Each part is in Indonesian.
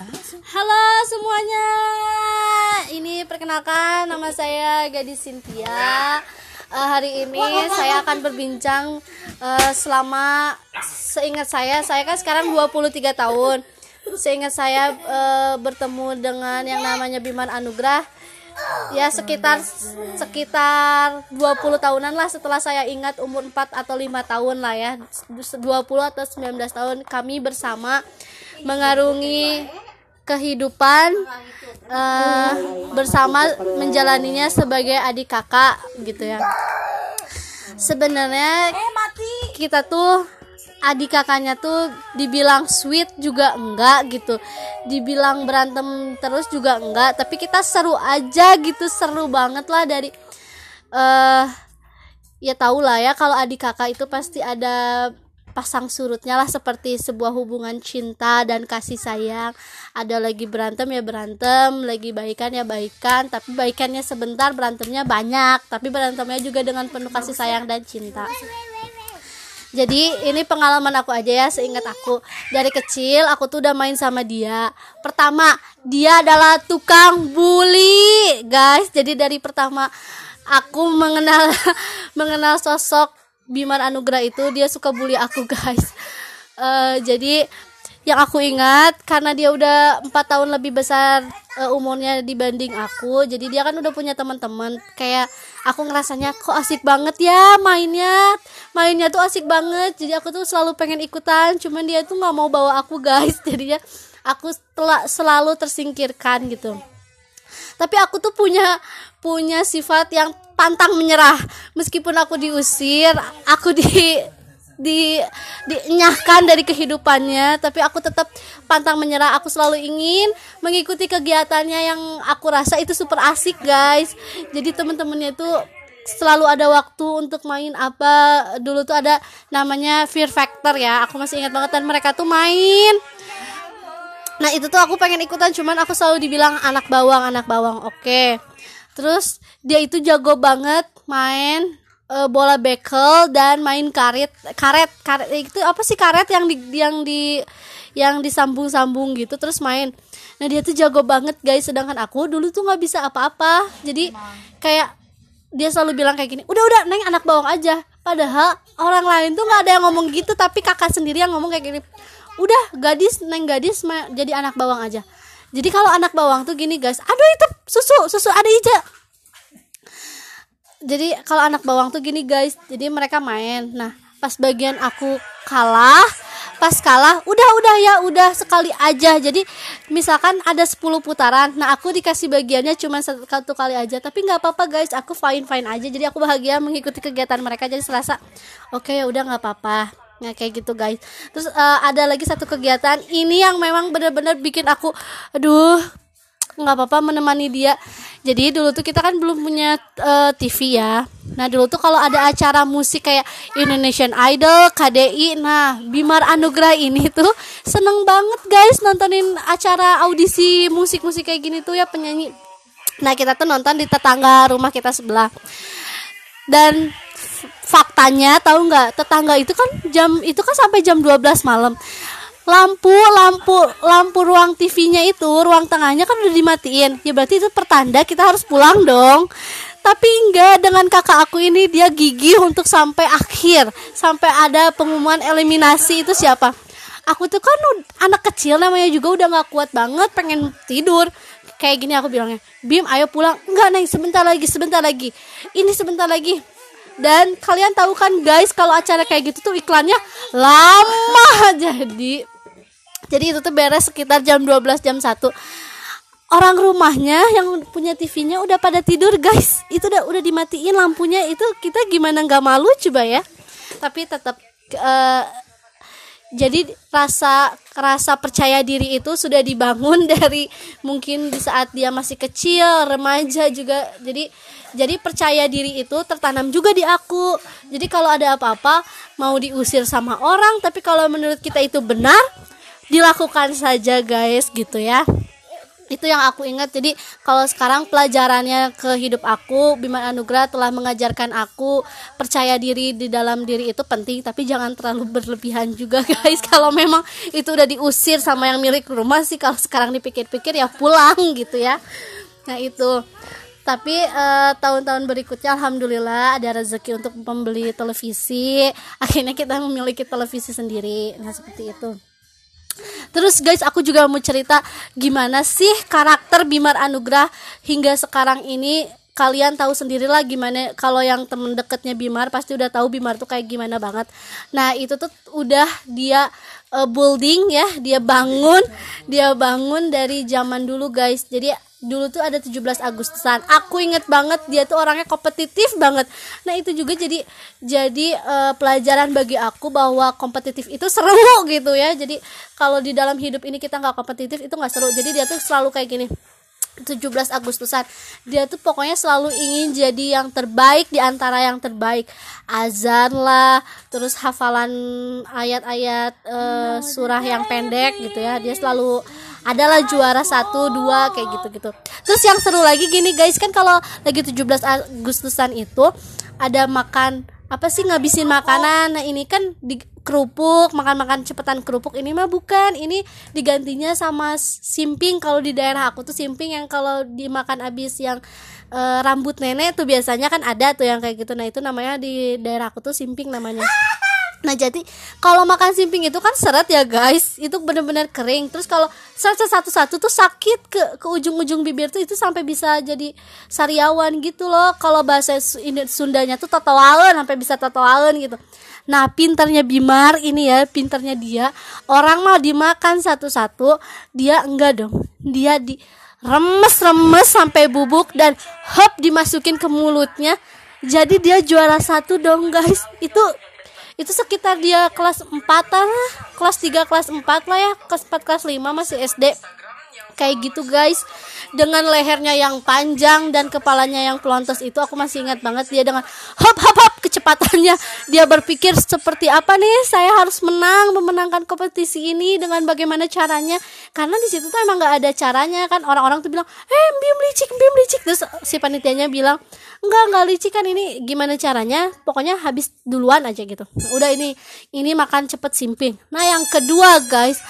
Halo semuanya. Ini perkenalkan nama saya Gadis Cynthia. Uh, hari ini saya akan berbincang uh, selama seingat saya, saya kan sekarang 23 tahun. Seingat saya uh, bertemu dengan yang namanya Biman Anugrah ya sekitar sekitar 20 tahunan lah setelah saya ingat umur 4 atau 5 tahun lah ya 20 atau 19 tahun kami bersama mengarungi kehidupan uh, bersama menjalaninya sebagai adik kakak gitu ya. Sebenarnya kita tuh adik kakaknya tuh dibilang sweet juga enggak gitu. Dibilang berantem terus juga enggak tapi kita seru aja gitu. Seru banget lah dari uh, ya tau lah ya kalau adik kakak itu pasti ada pasang surutnya lah seperti sebuah hubungan cinta dan kasih sayang. Ada lagi berantem ya berantem lagi baikan ya baikan tapi baikannya sebentar berantemnya banyak. Tapi berantemnya juga dengan penuh kasih sayang dan cinta. Jadi ini pengalaman aku aja ya seingat aku. Dari kecil aku tuh udah main sama dia. Pertama dia adalah tukang bully guys. Jadi dari pertama aku mengenal mengenal sosok Bimar Anugrah itu dia suka bully aku guys. Uh, jadi yang aku ingat karena dia udah empat tahun lebih besar uh, umurnya dibanding aku jadi dia kan udah punya teman-teman. Kayak aku ngerasanya kok asik banget ya mainnya? Mainnya tuh asik banget. Jadi aku tuh selalu pengen ikutan cuman dia tuh nggak mau bawa aku guys. Jadinya aku telah selalu tersingkirkan gitu tapi aku tuh punya punya sifat yang pantang menyerah. Meskipun aku diusir aku di di dinyahkan dari kehidupannya tapi aku tetap pantang menyerah. Aku selalu ingin mengikuti kegiatannya yang aku rasa itu super asik guys. Jadi temen-temennya itu selalu ada waktu untuk main apa. Dulu tuh ada namanya Fear Factor ya. Aku masih ingat banget dan mereka tuh main nah itu tuh aku pengen ikutan cuman aku selalu dibilang anak bawang anak bawang oke. Okay terus dia itu jago banget main uh, bola bekel dan main karet karet karet itu apa sih karet yang di yang di yang disambung-sambung gitu terus main. Nah dia tuh jago banget guys sedangkan aku dulu tuh nggak bisa apa-apa. Jadi kayak dia selalu bilang kayak gini udah udah neng anak bawang aja. Padahal orang lain tuh nggak ada yang ngomong gitu tapi kakak sendiri yang ngomong kayak gini udah gadis neng gadis jadi anak bawang aja. Jadi kalau anak bawang tuh gini guys. Aduh itu susu susu ada ija jadi kalau anak bawang tuh gini guys. Jadi mereka main. Nah pas bagian aku kalah pas kalah udah udah ya udah sekali aja. Jadi misalkan ada 10 putaran nah aku dikasih bagiannya cuma satu kali aja. Tapi nggak apa-apa guys. Aku fine fine aja. Jadi aku bahagia mengikuti kegiatan mereka. Jadi serasa oke okay, udah nggak apa-apa Nah kayak gitu guys. Terus uh, ada lagi satu kegiatan. Ini yang memang bener-bener bikin aku Aduh nggak apa-apa menemani dia. Jadi dulu tuh kita kan belum punya uh, eh, TV ya. Nah dulu tuh kalau ada acara musik kayak Indonesian Idol KDI nah Bimar Anugrah ini tuh seneng banget guys nontonin acara audisi musik-musik kayak gini tuh ya penyanyi. Nah kita tuh nonton di tetangga rumah kita sebelah. Dan faktanya tahu nggak? Tetangga itu kan jam itu kan sampai jam 12 malam. Lampu lampu lampu ruang TV-nya itu ruang tengahnya kan udah dimatiin. Ya berarti itu pertanda kita harus pulang dong. Tapi enggak dengan kakak aku ini dia gigih untuk sampai akhir. Sampai ada pengumuman eliminasi itu siapa? Aku tuh kan anak kecil namanya juga udah nggak kuat banget pengen tidur. Kayak gini aku bilangnya Bim ayo pulang. Enggak neng sebentar lagi sebentar lagi. Ini sebentar lagi dan kalian tahu kan guys kalau acara kayak gitu tuh iklannya lama. Jadi jadi itu tuh beres sekitar jam 12 jam 1 orang rumahnya yang punya TV-nya udah pada tidur guys. Itu udah udah dimatiin lampunya. Itu kita gimana nggak malu coba ya. Tapi tetap uh, jadi rasa rasa percaya diri itu sudah dibangun dari mungkin di saat dia masih kecil remaja juga. Jadi jadi percaya diri itu tertanam juga di aku. Jadi kalau ada apa-apa mau diusir sama orang tapi kalau menurut kita itu benar dilakukan saja guys gitu ya itu yang aku ingat. Jadi kalau sekarang pelajarannya ke hidup aku Bima Anugrah telah mengajarkan aku percaya diri di dalam diri itu penting tapi jangan terlalu berlebihan juga guys. Kalau memang itu udah diusir sama yang milik rumah sih kalau sekarang dipikir-pikir ya pulang gitu ya. Nah itu. Tapi tahun tahun-tahun berikutnya alhamdulillah ada rezeki untuk membeli televisi. Akhirnya kita memiliki televisi sendiri. Nah seperti itu Terus guys, aku juga mau cerita gimana sih karakter Bimar Anugrah hingga sekarang ini kalian tahu sendirilah gimana kalau yang temen deketnya Bimar pasti udah tahu Bimar tuh kayak gimana banget. Nah, itu tuh udah dia uh, building ya, dia bangun, dia bangun dari zaman dulu guys. Jadi dulu tuh ada 17 Agustusan. Aku inget banget dia tuh orangnya kompetitif banget. Nah itu juga jadi jadi uh, pelajaran bagi aku bahwa kompetitif itu seru gitu ya. Jadi kalau di dalam hidup ini kita nggak kompetitif itu nggak seru. Jadi dia tuh selalu kayak gini 17 Agustusan. Dia tuh pokoknya selalu ingin jadi yang terbaik di antara yang terbaik. Azan lah terus hafalan ayat-ayat uh, surah yang pendek gitu ya. Dia selalu adalah juara satu dua kayak gitu gitu terus yang seru lagi gini guys kan kalau lagi 17 Agustusan itu ada makan apa sih ngabisin makanan. Nah ini kan di kerupuk makan-makan cepetan kerupuk. Ini mah bukan ini digantinya sama simping. Kalau di daerah aku tuh simping yang kalau dimakan abis yang e, rambut nenek tuh biasanya kan ada tuh yang kayak gitu. Nah itu namanya di daerah aku tuh simping namanya Nah jadi kalau makan simping itu kan seret ya guys, itu benar-benar kering. Terus kalau seret satu-satu tuh sakit ke ke ujung-ujung bibir tuh itu sampai bisa jadi sariawan gitu loh. Kalau bahasa Sundanya tuh tatoalan sampai bisa tatoalan gitu. Nah pinternya Bimar ini ya, pinternya dia orang mau dimakan satu-satu, dia enggak dong. Dia di remes-remes sampai bubuk dan hop dimasukin ke mulutnya. Jadi dia juara satu dong guys. Itu itu sekitar dia kelas 4 lah kelas 3 kelas 4 lah ya kelas 4 kelas 5 masih SD kayak gitu guys. Dengan lehernya yang panjang dan kepalanya yang pelontos itu aku masih ingat banget dia dengan hop hop hop kecepatannya. Dia berpikir seperti apa nih? Saya harus menang memenangkan kompetisi ini dengan bagaimana caranya? Karena di situ tuh emang nggak ada caranya kan? Orang-orang tuh bilang eh licik bim licik terus si panitianya bilang enggak enggak licik kan ini gimana caranya? Pokoknya habis duluan aja gitu. Udah ini ini makan cepet simping. Nah yang kedua guys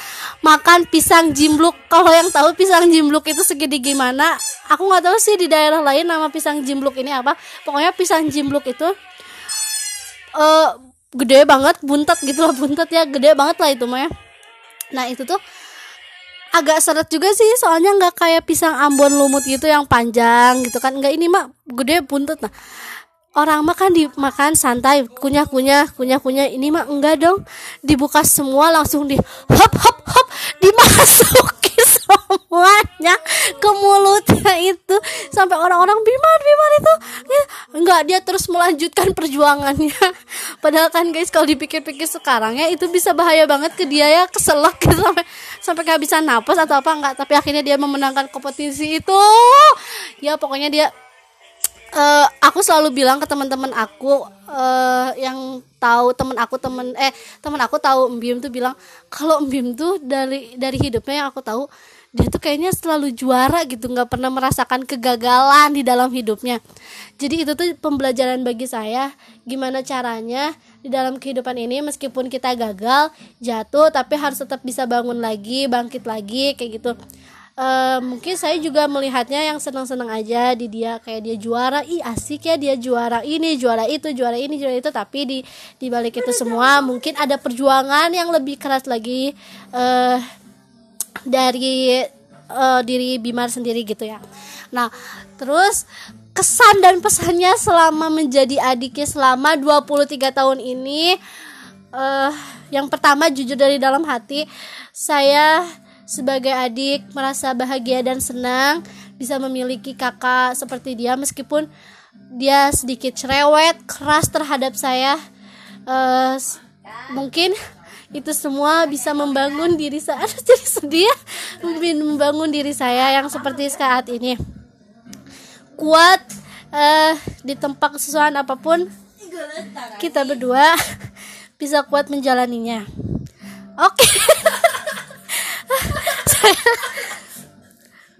makan pisang jimbluk. Kalau yang tahu pisang jimbluk itu segede gimana? Aku nggak tahu sih di daerah lain nama pisang jimbluk ini apa. Pokoknya pisang jimbluk itu uh, gede banget buntet gitu loh buntet ya gede banget lah itu mah ya. Nah itu tuh agak seret juga sih soalnya nggak kayak pisang ambon lumut gitu yang panjang gitu kan. Nggak ini mah gede buntet. Nah orang makan dimakan santai kunyah kunyah kunyah kunyah. Ini mah enggak dong. Dibuka semua langsung di hop hop hop dimasuki semuanya ke mulutnya itu. Sampai orang-orang bimar bimar itu. Ya, enggak dia terus melanjutkan perjuangannya. Padahal kan guys kalau dipikir-pikir sekarang ya itu bisa bahaya banget ke dia ya keselak gitu. Sampai sampai kehabisan napas atau apa enggak. Tapi akhirnya dia memenangkan kompetisi itu. Ya pokoknya dia uh, aku selalu bilang ke teman-teman aku uh, yang tahu teman aku temen eh teman aku tahu Mbim tuh bilang kalau Mbim tuh dari dari hidupnya yang aku tahu dia tuh kayaknya selalu juara gitu nggak pernah merasakan kegagalan di dalam hidupnya. Jadi itu tuh pembelajaran bagi saya gimana caranya di dalam kehidupan ini meskipun kita gagal jatuh tapi harus tetap bisa bangun lagi bangkit lagi kayak gitu. Uh, mungkin saya juga melihatnya yang senang-senang aja di dia kayak dia juara ih asik ya dia juara ini juara itu juara ini juara itu. Tapi di di balik itu semua mungkin ada perjuangan yang lebih keras lagi uh, dari uh, diri Bimar sendiri gitu ya. Nah terus kesan dan pesannya selama menjadi adiknya selama 23 tahun ini uh, yang pertama jujur dari dalam hati saya sebagai adik merasa bahagia dan senang bisa memiliki kakak seperti dia meskipun dia sedikit cerewet keras terhadap saya. Uh, mungkin itu semua bisa membangun diri saya jadi sedih ya. Membangun diri saya yang seperti saat ini. Kuat uh, di tempat kesusahan apa pun kita berdua bisa kuat menjalaninya. Oke. Okay.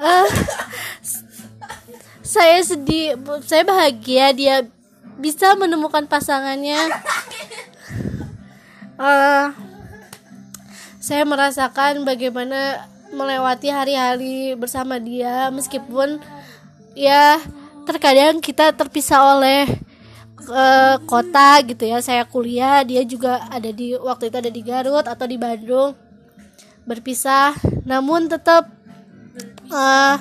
uh, saya sedih saya bahagia dia bisa menemukan pasangannya. Uh, saya merasakan bagaimana melewati hari-hari bersama dia meskipun ya terkadang kita terpisah oleh uh, kota gitu ya. Saya kuliah dia juga ada di waktu itu ada di Garut atau di Bandung berpisah. Namun tetap uh,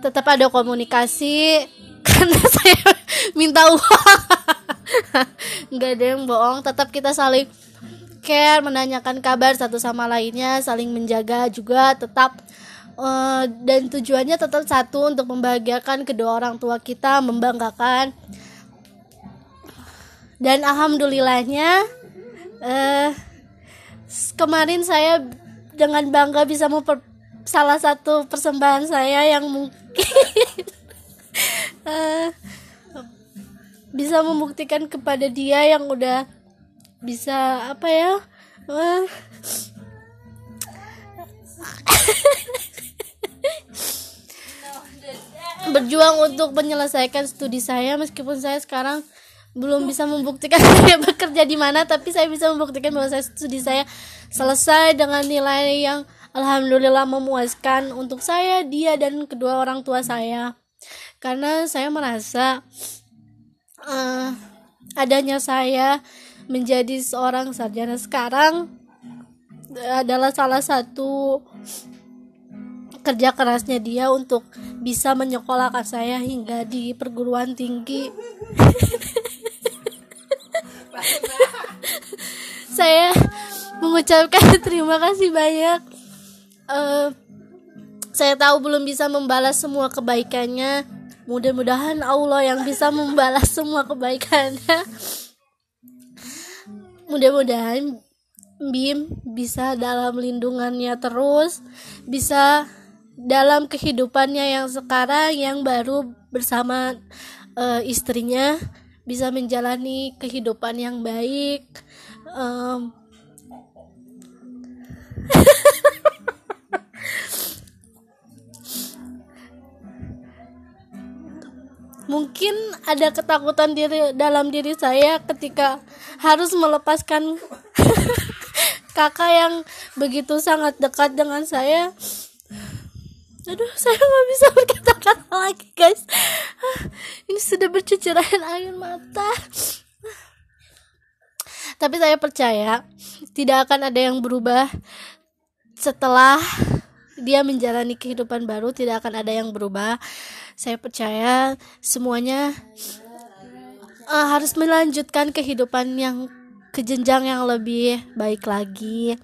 tetap ada komunikasi karena saya minta uang. Nggak ada yang bohong tetap kita saling care menanyakan kabar satu sama lainnya saling menjaga juga tetap uh, dan tujuannya tetap satu untuk membahagiakan kedua orang tua kita membanggakan. Dan alhamdulillahnya uh, kemarin saya dengan bangga bisa memper salah satu persembahan saya yang mungkin uh, bisa membuktikan kepada dia yang udah bisa apa ya uh, berjuang untuk menyelesaikan studi saya meskipun saya sekarang belum bisa membuktikan saya bekerja di mana tapi saya bisa membuktikan bahwa saya studi saya selesai dengan nilai yang alhamdulillah memuaskan untuk saya, dia dan kedua orang tua saya. Karena saya merasa uh, adanya saya menjadi seorang sarjana sekarang adalah salah satu kerja kerasnya dia untuk bisa menyekolahkan saya hingga di perguruan tinggi. saya mengucapkan terima kasih banyak. Uh, saya tahu belum bisa membalas semua kebaikannya. Mudah-mudahan Allah yang bisa membalas semua kebaikannya mudah-mudahan Bim bisa dalam lindungannya terus bisa dalam kehidupannya yang sekarang yang baru bersama uh, istrinya bisa menjalani kehidupan yang baik. Um, mungkin ada ketakutan diri dalam diri saya ketika harus melepaskan kakak yang begitu sangat dekat dengan saya. Aduh saya nggak bisa berkata-kata lagi guys. Ini sudah bercucuran air mata. Tapi saya percaya tidak akan ada yang berubah setelah dia menjalani kehidupan baru. Tidak akan ada yang berubah saya percaya semuanya uh, harus melanjutkan kehidupan yang ke jenjang yang lebih baik lagi.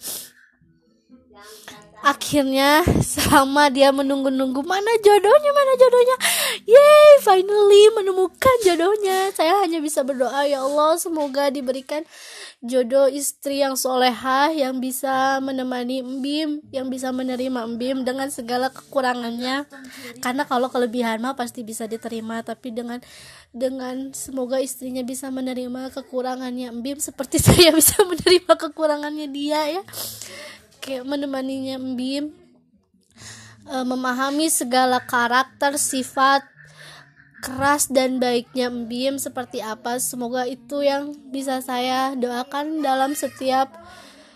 Akhirnya selama dia menunggu-nunggu mana jodohnya mana jodohnya? Yay finally menemukan jodohnya. Saya hanya bisa berdoa ya Allah semoga diberikan jodoh istri yang solehah yang bisa menemani Mbim yang bisa menerima Mbim dengan segala kekurangannya. Karena kalau kelebihan mah pasti bisa diterima tapi dengan dengan semoga istrinya bisa menerima kekurangannya Mbim seperti saya bisa menerima kekurangannya dia ya. Kayak menemaninya Bim uh, memahami segala karakter sifat keras dan baiknya Bim seperti apa? Semoga itu yang bisa saya doakan dalam setiap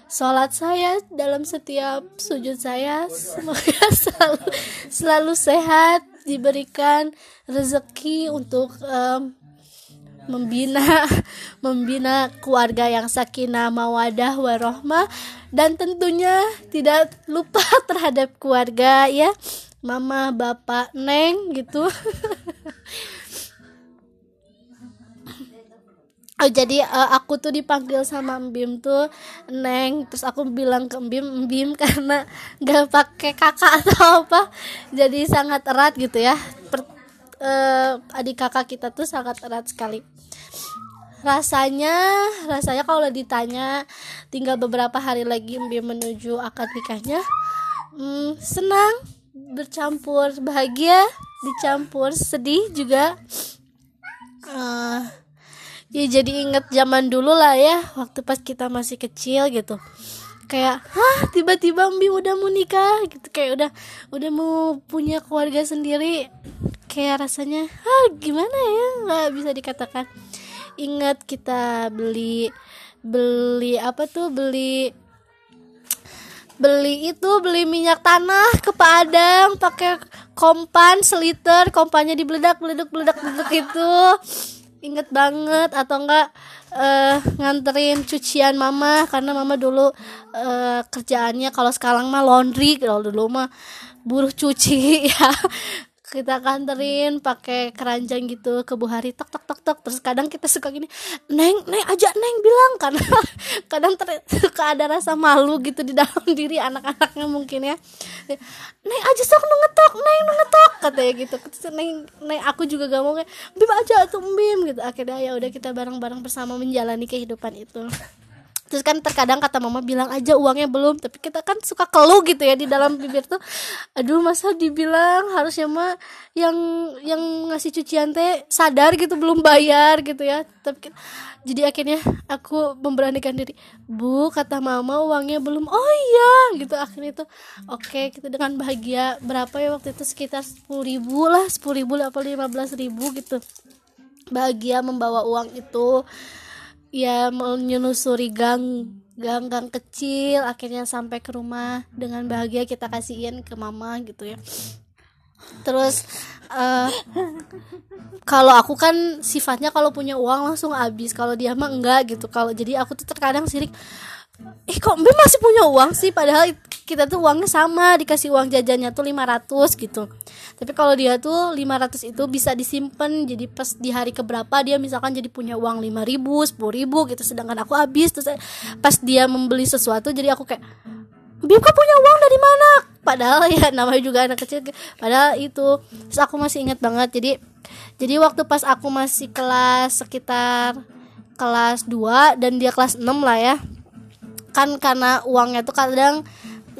sholat saya dalam setiap sujud saya. Semoga selalu selalu sehat diberikan rezeki untuk um, membina membina keluarga yang sakinah mawadah warohmah. Dan tentunya tidak lupa terhadap keluarga ya mama bapak neng gitu. Oh jadi uh, aku tuh dipanggil sama Mbim tuh Neng. Terus aku bilang ke Mbim Mbim karena gak pakai kakak atau apa jadi sangat erat gitu ya. Per, uh, adik kakak kita tuh sangat erat sekali. Rasanya rasanya kalau ditanya tinggal beberapa hari lagi Mbim menuju akad nikahnya hmm, senang bercampur bahagia dicampur sedih juga. Uh, ya jadi inget zaman dulu lah ya waktu pas kita masih kecil gitu. Kayak hah tiba-tiba Mbim udah mau nikah gitu. Kayak udah udah mau punya keluarga sendiri. Kayak rasanya ah gimana ya? Nggak bisa dikatakan. Ingat kita beli beli apa tuh? Beli beli itu beli minyak tanah ke Padang pakai kompan seliter kompannya dibeledak beledak beledak beledak itu inget banget atau enggak uh, nganterin cucian mama karena mama dulu uh, kerjaannya kalau sekarang mah laundry kalau dulu mah buruh cuci ya kita kanterin pakai keranjang gitu ke Bu Hari tok tok tok tok. Terus kadang kita suka gini neng neng aja neng bilang. Karena kadang ter suka ada rasa malu gitu di dalam diri anak-anaknya mungkin ya. Neng aja sok ngetok neng ngetok katanya gitu. Terus neng neng aku juga gak mau kayak bim aja tuh bim gitu. Akhirnya ya udah kita bareng-bareng bersama menjalani kehidupan itu terus kan terkadang kata mama bilang aja uangnya belum tapi kita kan suka keluh gitu ya di dalam bibir tuh. Aduh masa dibilang harusnya mah yang yang ngasih cucian teh sadar gitu belum bayar gitu ya. Tapi jadi akhirnya aku memberanikan diri. Bu kata mama uangnya belum. Oh iya gitu. Akhirnya itu oke okay, kita dengan bahagia berapa ya waktu itu? Sekitar sepuluh ribu lah sepuluh ribu apa lima belas ribu gitu. Bahagia membawa uang itu ya menyusuri gang gang-gang kecil akhirnya sampai ke rumah. Dengan bahagia kita kasihin ke mama gitu ya. Terus uh, kalau aku kan sifatnya kalau punya uang langsung habis. Kalau dia mah enggak gitu. Kalau jadi aku tuh terkadang sirik eh kok Mbak masih punya uang sih? Padahal kita tuh uangnya sama dikasih uang jajannya tuh 500 gitu. Tapi kalau dia tuh 500 itu bisa disimpan jadi pas di hari keberapa dia misalkan jadi punya uang 5000 10000 gitu sedangkan aku habis. Terus pas dia membeli sesuatu jadi aku kayak Bim kok punya uang dari mana? Padahal ya namanya juga anak kecil. Padahal itu terus aku masih ingat banget. Jadi jadi waktu pas aku masih kelas sekitar kelas 2 dan dia kelas 6 lah ya kan karena uangnya tuh kadang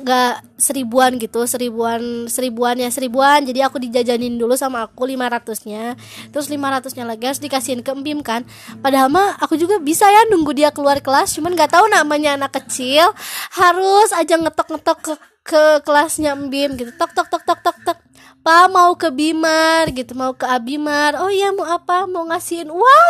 nggak seribuan gitu seribuan seribuan ya seribuan. Jadi aku dijajanin dulu sama aku lima ratusnya. Terus lima ratusnya lagi harus dikasihin ke Mbim kan. Padahal mah aku juga bisa ya nunggu dia keluar kelas. Cuman nggak tahu namanya anak kecil harus aja ngetok ngetok ke ke kelasnya Mbim gitu. Tok tok tok tok tok tok Pa mau ke Bimar gitu mau ke Abimar. Oh iya mau apa? Mau ngasihin uang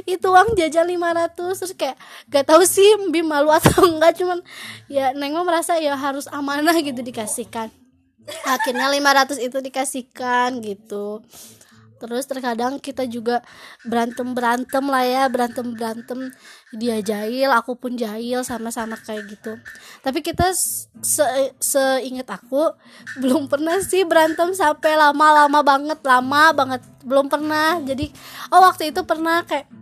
500 itu uang jajan 500 terus kayak gak tahu sih Bim malu atau enggak cuman ya Neng mau merasa ya harus amanah gitu dikasihkan. Akhirnya 500 itu dikasihkan gitu. Terus terkadang kita juga berantem berantem lah ya berantem berantem dia jahil aku pun jahil sama-sama kayak gitu. Tapi kita se seingat aku belum pernah sih berantem sampai lama-lama banget lama banget belum pernah. Jadi oh waktu itu pernah kayak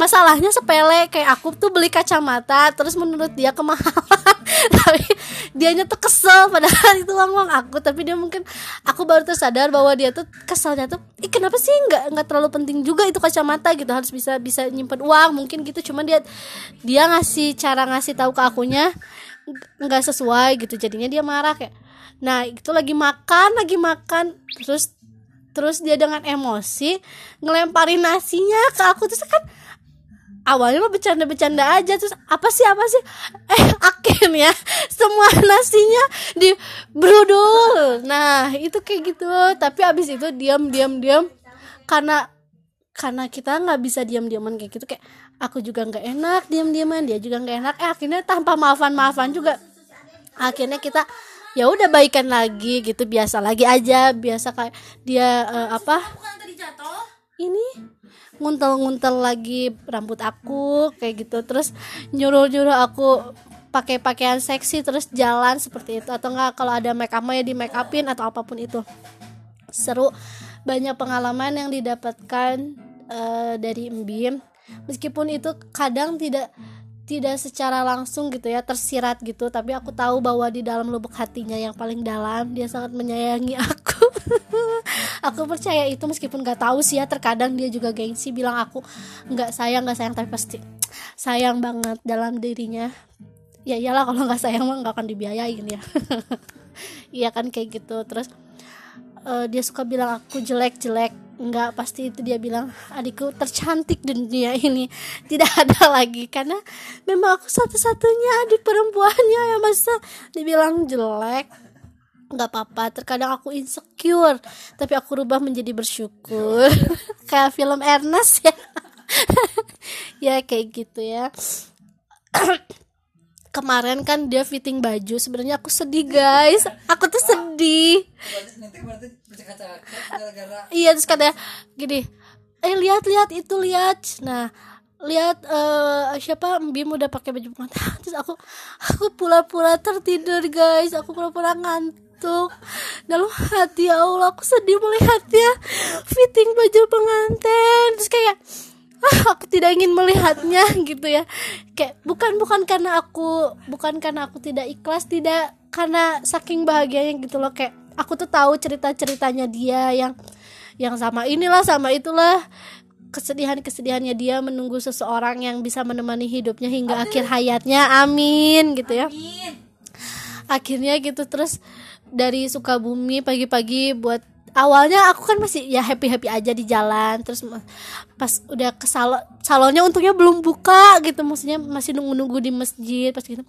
masalahnya sepele kayak aku tuh beli kacamata terus menurut dia kemahalan. Tapi dianya tuh kesel padahal itu uang uang aku. Tapi dia mungkin aku baru tersadar bahwa dia tuh keselnya tuh ih kenapa sih nggak nggak terlalu penting juga itu kacamata? Gitu harus bisa bisa nyimpen uang mungkin gitu. Cuman dia dia ngasih cara ngasih tahu ke akunya nggak sesuai gitu. Jadinya dia marah kayak nah itu lagi makan lagi makan. Terus terus dia dengan emosi ngelemparin nasinya ke aku. Terus kan awalnya mah bercanda-bercanda aja terus apa sih apa sih? Eh akhirnya semua nasinya di brudul nah itu kayak gitu. Tapi abis itu diam diam diam. Karena karena kita nggak bisa diam diaman kayak gitu. Kayak aku juga nggak enak diam diaman dia juga nggak enak. Eh akhirnya tanpa maafan maafan juga. Akhirnya kita ya udah baikan lagi gitu biasa lagi aja. Biasa kayak dia uh, apa ini nguntel-nguntel lagi rambut aku kayak gitu. Terus nyuruh-nyuruh aku pakai pakaian seksi terus jalan seperti itu. Atau enggak kalau ada make up ya di make upin atau apa pun itu. Seru. Banyak pengalaman yang didapatkan uh, dari Mbim. Meskipun itu kadang tidak tidak secara langsung gitu ya tersirat gitu. Tapi aku tahu bahwa di dalam lubuk hatinya yang paling dalam dia sangat menyayangi aku. Aku percaya itu meskipun gak tahu sih ya terkadang dia juga gengsi bilang aku nggak sayang nggak sayang tapi pasti sayang banget dalam dirinya. Ya iyalah kalau nggak sayang mah nggak akan dibiayain ya. Iya kan kayak gitu. Terus uh, dia suka bilang aku jelek jelek nggak pasti itu dia bilang adikku tercantik di dunia ini. Tidak ada lagi karena memang aku satu-satunya adik perempuannya yang masa dibilang jelek. Nggak apa-apa terkadang aku insecure tapi aku rubah menjadi bersyukur. Kayak film Ernest ya. Ya kayak gitu ya. Kemarin kan dia fitting baju sebenarnya aku sedih guys. Aku sedih. Iya terus katanya gini eh lihat lihat itu lihat. Nah lihat uh, siapa? Bim udah pakai baju pengantin terus aku aku pura-pura tertidur guys. Aku pura-pura ngantuk. Dalam hati ya Allah aku sedih melihatnya fitting baju pengantin. Terus kayak aku tidak ingin melihatnya gitu ya. Kayak bukan bukan karena aku bukan karena aku tidak ikhlas tidak karena saking bahagianya gitu loh. Kayak aku tuh tahu cerita ceritanya dia yang yang sama inilah sama itulah. Kesedihan-kesedihannya dia menunggu seseorang yang bisa menemani hidupnya hingga amin. akhir hayatnya. Amin gitu ya. Amin. akhirnya gitu terus dari Sukabumi pagi-pagi buat awalnya aku kan masih ya happy happy aja di jalan terus pas udah ke salon salonnya untungnya belum buka gitu maksudnya masih nunggu nunggu di masjid pas gitu.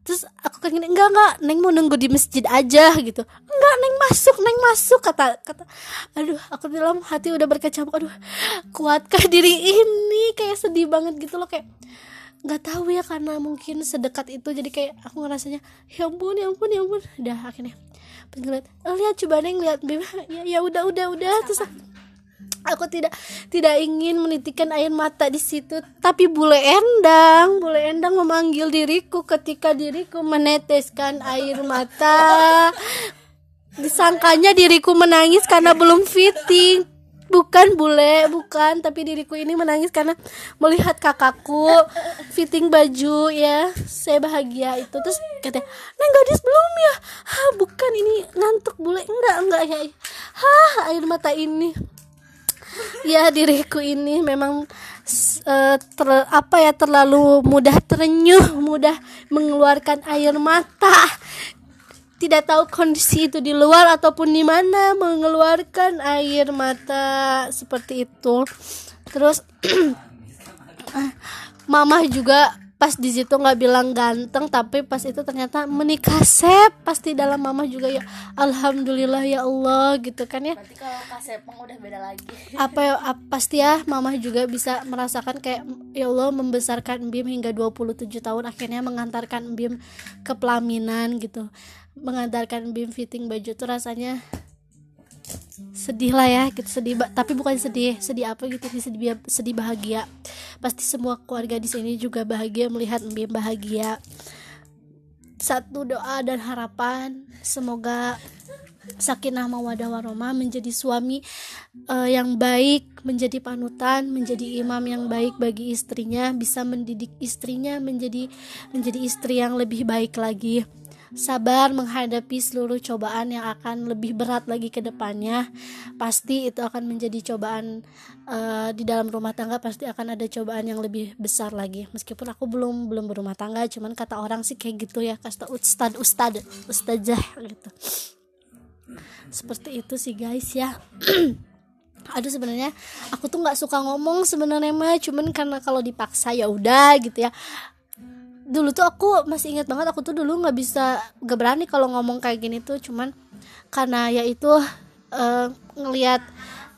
Terus aku kan gini enggak enggak neng mau nunggu di masjid aja gitu. Enggak neng masuk neng masuk kata kata aduh aku dalam hati udah berkecamuk aduh kuatkah diri ini? Kayak sedih banget gitu loh kayak nggak tahu ya karena mungkin sedekat itu jadi kayak aku ngerasanya ya ampun ya ampun ya ampun. Udah akhirnya ngeliat oh, lihat coba neng lihat ya ya udah udah udah. Terus aku tidak tidak ingin menitikan air mata di situ. Tapi bule endang bule endang memanggil diriku ketika diriku meneteskan air mata. Disangkanya diriku menangis karena belum fitting bukan bule bukan. Tapi diriku ini menangis karena melihat kakakku fitting baju ya. Saya bahagia itu. Terus katanya neng gadis belum ya? Ha bukan. Ini ngantuk bule. Enggak enggak ya ha air mata ini. Ya diriku ini memang uh, ter, apa ya terlalu mudah terenyuh mudah mengeluarkan air mata tidak tahu kondisi itu di luar ataupun di mana mengeluarkan air mata seperti itu. Terus mama juga pas di situ nggak bilang ganteng tapi pas itu ternyata menikah sep. Pasti dalam mama juga ya alhamdulillah ya Allah gitu kan ya. Berarti kalau kasepeng udah beda lagi. Apa ya pasti ya mama juga bisa merasakan kayak ya Allah membesarkan Bim hingga 27 tahun akhirnya mengantarkan Bim ke pelaminan gitu mengantarkan Bim fitting baju tuh rasanya sedih lah ya gitu sedih tapi bukan sedih sedih apa gitu sedih sedih bahagia. Pasti semua keluarga di sini juga bahagia melihat Mbim bahagia. Satu doa dan harapan semoga sakinah mawadah warahmah menjadi suami uh, yang baik menjadi panutan menjadi imam yang baik bagi istrinya bisa mendidik istrinya menjadi menjadi istri yang lebih baik lagi sabar menghadapi seluruh cobaan yang akan lebih berat lagi ke depannya. Pasti itu akan menjadi cobaan uh, di dalam rumah tangga pasti akan ada cobaan yang lebih besar lagi. Meskipun aku belum belum berumah tangga, cuman kata orang sih kayak gitu ya, kasta ustad ustad ustazah gitu. Seperti itu sih guys ya. aduh sebenarnya aku tuh nggak suka ngomong sebenarnya mah cuman karena kalau dipaksa ya udah gitu ya dulu tuh aku masih ingat banget aku tuh dulu nggak bisa gak berani kalau ngomong kayak gini tuh. Cuman karena ya itu uh, ngelihat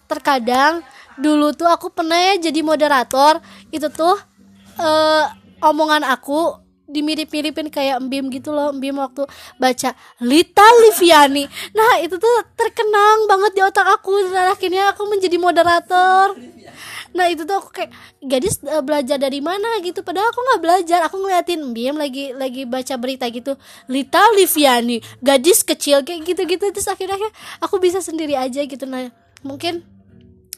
terkadang dulu tuh aku pernah ya jadi moderator itu tuh uh, omongan aku dimirip-miripin kayak Mbim gitu loh Mbim waktu baca Lita Liviani. Nah itu tuh terkenang banget di otak aku. Dan akhirnya aku menjadi moderator nah itu tuh aku kayak gadis uh, belajar dari mana? Gitu. Padahal aku nggak belajar. Aku ngeliatin Bim lagi lagi baca berita gitu. Lita Liviani gadis kecil kayak gitu gitu terus akhirnya aku bisa sendiri aja gitu. Nah mungkin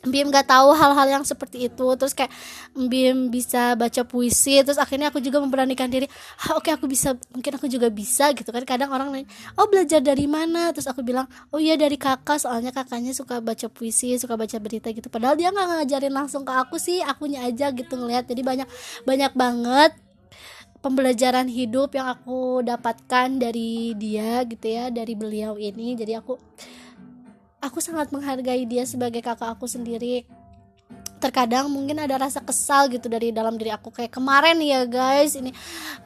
Bim gak tahu hal-hal yang seperti itu. Terus kayak Bim bisa baca puisi terus akhirnya aku juga memberanikan diri. Ah, oke okay, aku bisa mungkin aku juga bisa gitu kan. Kadang orang nanya oh belajar dari mana? Terus aku bilang oh iya dari kakak soalnya kakaknya suka baca puisi suka baca berita gitu. Padahal dia nggak ngajarin langsung ke aku sih akunya aja gitu ngeliat jadi banyak banyak banget pembelajaran hidup yang aku dapatkan dari dia gitu ya dari beliau ini. Jadi aku aku sangat menghargai dia sebagai kakak aku sendiri terkadang mungkin ada rasa kesal gitu dari dalam diri aku kayak kemarin ya guys ini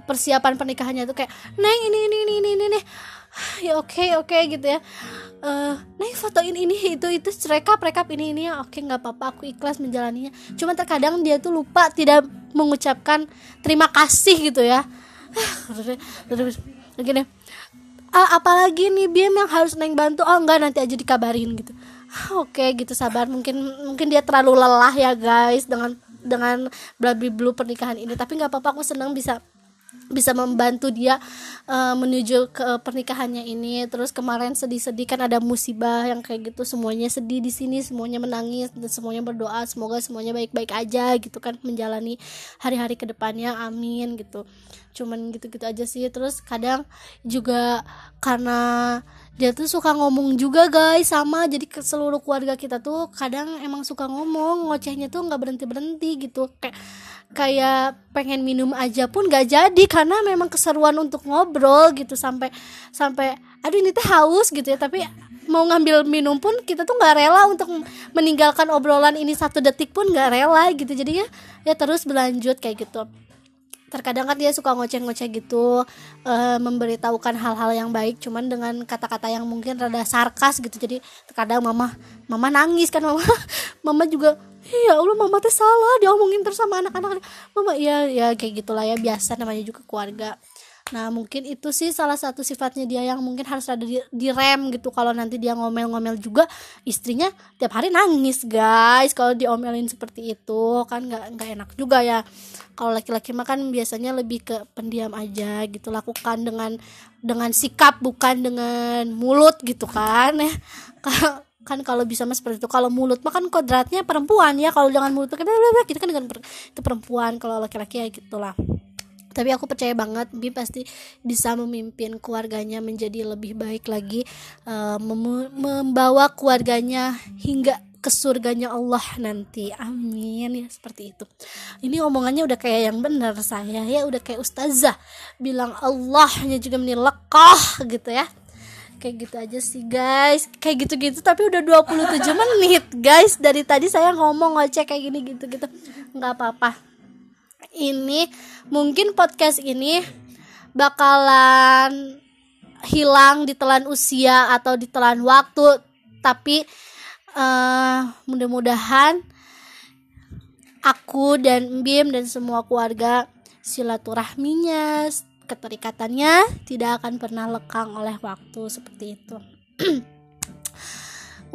persiapan pernikahannya tuh kayak neng ini ini ini ini ini. ya oke okay, oke okay, gitu ya uh, nah fotoin ini itu itu rekap rekap ini ini ya oke okay, nggak apa-apa aku ikhlas menjalaninya cuma terkadang dia tuh lupa tidak mengucapkan terima kasih gitu ya gini ah, apalagi nih Bim yang harus neng bantu. Oh enggak nanti aja dikabarin gitu. Oke okay, gitu sabar. Mungkin mungkin dia terlalu lelah ya guys dengan dengan blabi blue pernikahan ini. Tapi nggak apa-apa aku senang bisa bisa membantu dia uh, menuju ke pernikahannya ini. Terus kemarin sedih-sedih kan ada musibah yang kayak gitu semuanya sedih di sini semuanya menangis dan semuanya berdoa semoga semuanya baik-baik aja gitu kan menjalani hari-hari ke depannya amin gitu. Cuman gitu-gitu aja sih. Terus kadang juga karena dia tuh suka ngomong juga guys sama. Jadi ke seluruh keluarga kita tuh kadang emang suka ngomong ngocehnya tuh nggak berhenti berhenti gitu. Kayak kayak pengen minum aja pun gak jadi karena memang keseruan untuk ngobrol gitu. Sampai sampai aduh ini teh haus gitu ya. Tapi mau ngambil minum pun kita tuh nggak rela untuk meninggalkan obrolan ini satu detik pun nggak rela gitu. Jadi ya ya terus berlanjut kayak gitu terkadang kan dia suka ngoceh-ngoceh gitu uh, memberitahukan hal-hal yang baik cuman dengan kata-kata yang mungkin rada sarkas gitu. Jadi terkadang mama mama nangis kan mama mama juga iya Allah mama teh salah dia omongin terus sama anak-anak. Mama iya ya kayak gitulah ya biasa namanya juga keluarga Nah mungkin itu sih salah satu sifatnya dia yang mungkin harus ada di, di rem gitu. Kalau nanti dia ngomel-ngomel juga istrinya tiap hari nangis guys. Kalau diomelin seperti itu kan nggak nggak enak juga ya. Kalau laki-laki mah kan biasanya lebih ke pendiam aja gitu. Lakukan dengan dengan sikap bukan dengan mulut gitu kan ya. Kan kalau bisa mas seperti itu. Kalau mulut mah kan kodratnya perempuan ya. Kalau jangan mulut kita kan dengan itu perempuan. Kalau laki-laki ya gitulah tapi aku percaya banget Bi pasti bisa memimpin keluarganya menjadi lebih baik lagi uh, mem membawa keluarganya hingga ke surganya Allah nanti. Amin. Ya seperti itu. Ini omongannya udah kayak yang benar saya ya udah kayak ustazah bilang Allahnya juga menilekah gitu ya. Kayak gitu aja sih guys. Kayak gitu-gitu tapi udah 27 menit guys. Dari tadi saya ngomong ngoceh kayak gini gitu-gitu. Nggak apa-apa ini mungkin podcast ini bakalan hilang ditelan usia atau ditelan waktu. Tapi uh, mudah-mudahan aku dan Bim dan semua keluarga silaturahminya keterikatannya tidak akan pernah lekang oleh waktu seperti itu.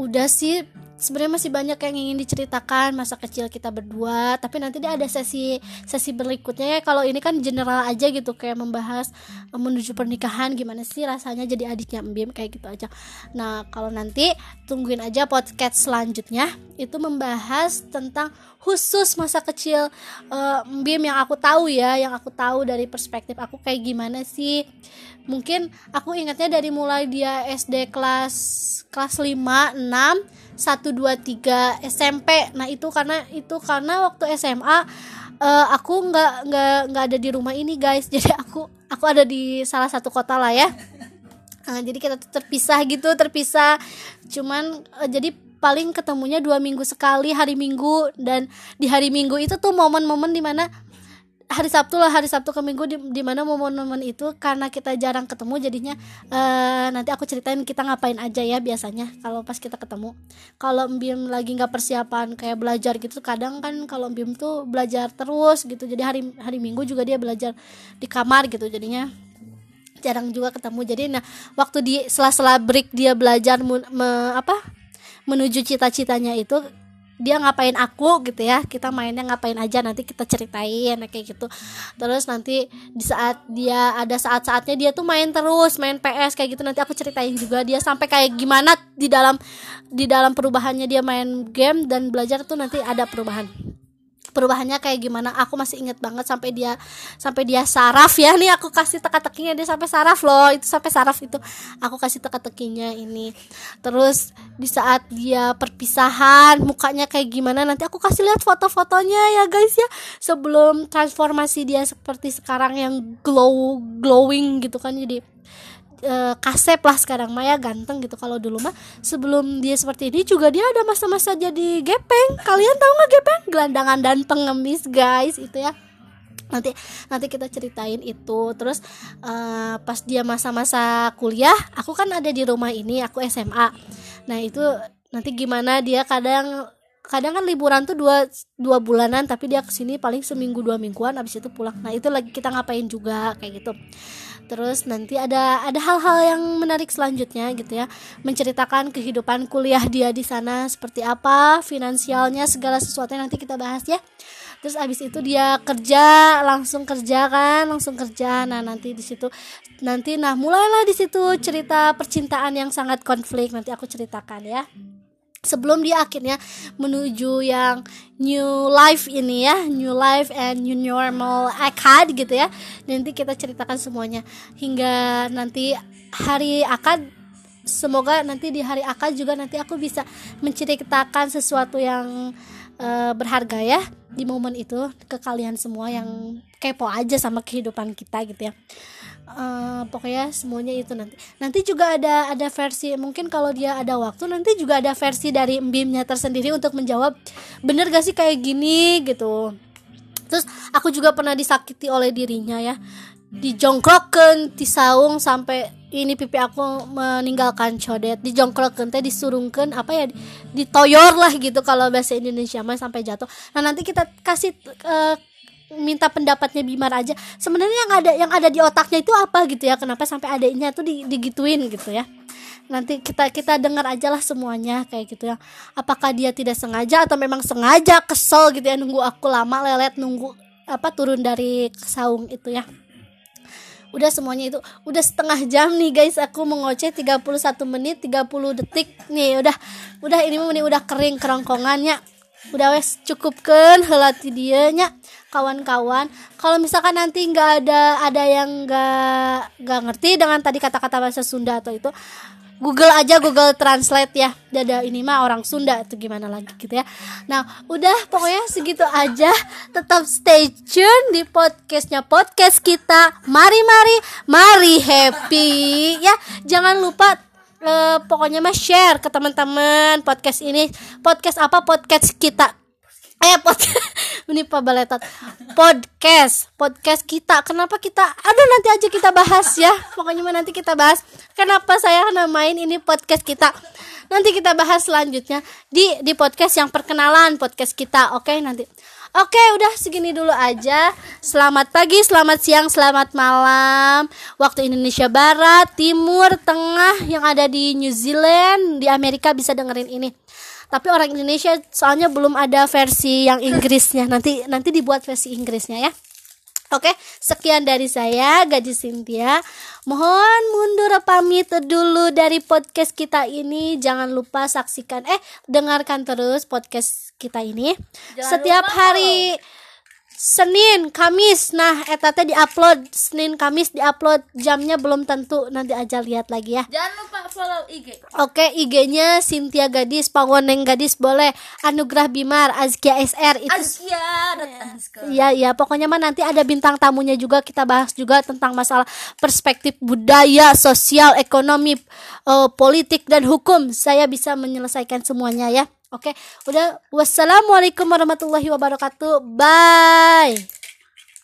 Udah sih sebenarnya masih banyak yang ingin diceritakan masa kecil kita berdua tapi nanti dia ada sesi sesi berikutnya. Ya kalau ini kan general aja gitu kayak membahas eh, menuju pernikahan gimana sih rasanya jadi adiknya Mbim kayak gitu aja. Nah kalau nanti tungguin aja podcast selanjutnya itu membahas tentang khusus masa kecil uh, Mbim yang aku tahu ya yang aku tahu dari perspektif aku kayak gimana sih. Mungkin aku ingatnya dari mulai dia SD kelas kelas 5 6 satu dua tiga SMP nah itu karena itu karena waktu SMA uh, eh, aku nggak nggak nggak ada di rumah ini guys. Jadi aku aku ada di salah satu kota lah ya. Uh, jadi kita terpisah gitu terpisah. Cuman uh, jadi paling ketemunya dua minggu sekali hari minggu. Dan di hari minggu itu tuh momen-momen di mana hari Sabtu lah hari Sabtu ke Minggu di, di mana momen-momen itu karena kita jarang ketemu jadinya uh, nanti aku ceritain kita ngapain aja ya biasanya kalau pas kita ketemu. Kalau Bim lagi nggak persiapan kayak belajar gitu kadang kan kalau Bim tuh belajar terus gitu. Jadi hari hari Minggu juga dia belajar di kamar gitu jadinya. Jarang juga ketemu. Jadi nah waktu di sela-sela break dia belajar me, apa? menuju cita-citanya itu dia ngapain aku gitu ya kita mainnya ngapain aja nanti kita ceritain kayak gitu. Terus nanti di saat dia ada saat-saatnya dia tuh main terus main PS kayak gitu nanti aku ceritain juga dia sampai kayak gimana di dalam di dalam perubahannya dia main game dan belajar tuh nanti ada perubahan perubahannya kayak gimana. Aku masih inget banget sampai dia sampai dia saraf ya. Nih aku kasih teka-tekinya. Dia sampai saraf loh. Itu sampai saraf itu. Aku kasih teka-tekinya ini. Terus di saat dia perpisahan mukanya kayak gimana nanti aku kasih lihat foto-fotonya ya guys ya. Sebelum transformasi dia seperti sekarang yang glow glowing gitu kan. Jadi uh, kasep lah sekarang. Maya ganteng gitu kalau dulu mah. Sebelum dia seperti ini juga dia ada masa-masa jadi gepeng. Kalian tahu nggak gepeng? Gelandangan dan pengemis guys itu ya. Nanti nanti kita ceritain itu. Terus uh, pas dia masa-masa kuliah aku kan ada di rumah ini aku SMA nah itu nanti gimana dia kadang kadang kan liburan tuh dua dua bulanan tapi dia ke sini paling seminggu dua mingguan abis itu pulang. Nah itu lagi kita ngapain juga kayak gitu terus nanti ada ada hal-hal yang menarik selanjutnya gitu ya. Menceritakan kehidupan kuliah dia di sana seperti apa finansialnya segala sesuatu yang nanti kita bahas ya. Terus abis itu dia kerja langsung kerja kan langsung kerja. Nah nanti di situ nanti nah mulailah di situ cerita percintaan yang sangat konflik. Nanti aku ceritakan ya sebelum dia akhirnya menuju yang new life ini ya new life and new normal akad gitu ya. Nanti kita ceritakan semuanya. Hingga nanti hari akad semoga nanti di hari akad juga nanti aku bisa menceritakan sesuatu yang uh, berharga ya di momen itu ke kalian semua yang kepo aja sama kehidupan kita gitu ya uh, pokoknya semuanya itu nanti. Nanti juga ada ada versi mungkin kalau dia ada waktu nanti juga ada versi dari embimnya tersendiri untuk menjawab bener gak sih kayak gini? gitu. Terus aku juga pernah disakiti oleh dirinya ya. Dijongkrokken disaung sampai ini pipi aku meninggalkan codet. Dijongkrokken teh disurungkan apa ya ditoyor lah gitu kalau bahasa Indonesia mah sampai jatuh. Nah nanti kita kasih uh, minta pendapatnya Bimar aja sebenarnya yang ada yang ada di otaknya itu apa gitu ya? Kenapa sampai adiknya tuh digituin gitu ya? Nanti kita kita dengar aja lah semuanya kayak gitu ya. Apakah dia tidak sengaja atau memang sengaja kesel gitu ya? Nunggu aku lama lelet nunggu apa turun dari saung itu ya. Udah semuanya itu udah setengah jam nih guys aku mengoceh 31 menit 30 detik. Nih udah udah ini nih udah kering kerongkongannya udah wes cukupkan helati dia nya. Kawan-kawan kalau misalkan nanti nggak ada ada yang nggak nggak ngerti dengan tadi kata-kata bahasa Sunda atau itu Google aja Google Translate ya. Dada ini mah orang Sunda itu gimana lagi gitu ya. Nah udah pokoknya segitu aja. Tetap stay tune di podcastnya podcast kita. Mari mari mari happy ya. Jangan lupa uh, pokoknya mah share ke teman-teman podcast ini. Podcast apa? Podcast kita. Eh podcast ini Pak Baletot. Podcast. Podcast kita. Kenapa kita ada nanti aja kita bahas ya. Pokoknya mah nanti kita bahas. Kenapa saya namain ini podcast kita? Nanti kita bahas selanjutnya di di podcast yang perkenalan podcast kita. Oke okay, nanti Oke, udah segini dulu aja. Selamat pagi, selamat siang, selamat malam. Waktu Indonesia Barat, Timur, Tengah yang ada di New Zealand, di Amerika bisa dengerin ini. Tapi orang Indonesia soalnya belum ada versi yang Inggrisnya. Nanti nanti dibuat versi Inggrisnya ya. Oke, sekian dari saya Gadis Cynthia. Mohon mundur pamit dulu dari podcast kita ini. Jangan lupa saksikan eh dengarkan terus podcast kita ini. Jangan Setiap hari kalau Senin, Kamis. Nah, etate diupload Senin, Kamis diupload. Jamnya belum tentu. Nanti aja lihat lagi ya. Jangan lupa follow IG. Oke, IG-nya Cynthia Gadis, Pawoneng Gadis boleh. Anugrah Bimar, Azkia SR itu. Azkia. Iya, iya, pokoknya mah nanti ada bintang tamunya juga kita bahas juga tentang masalah perspektif budaya, sosial, ekonomi, uh, politik dan hukum. Saya bisa menyelesaikan semuanya ya. Oke, udah wassalamualaikum warahmatullahi wabarakatuh. Bye.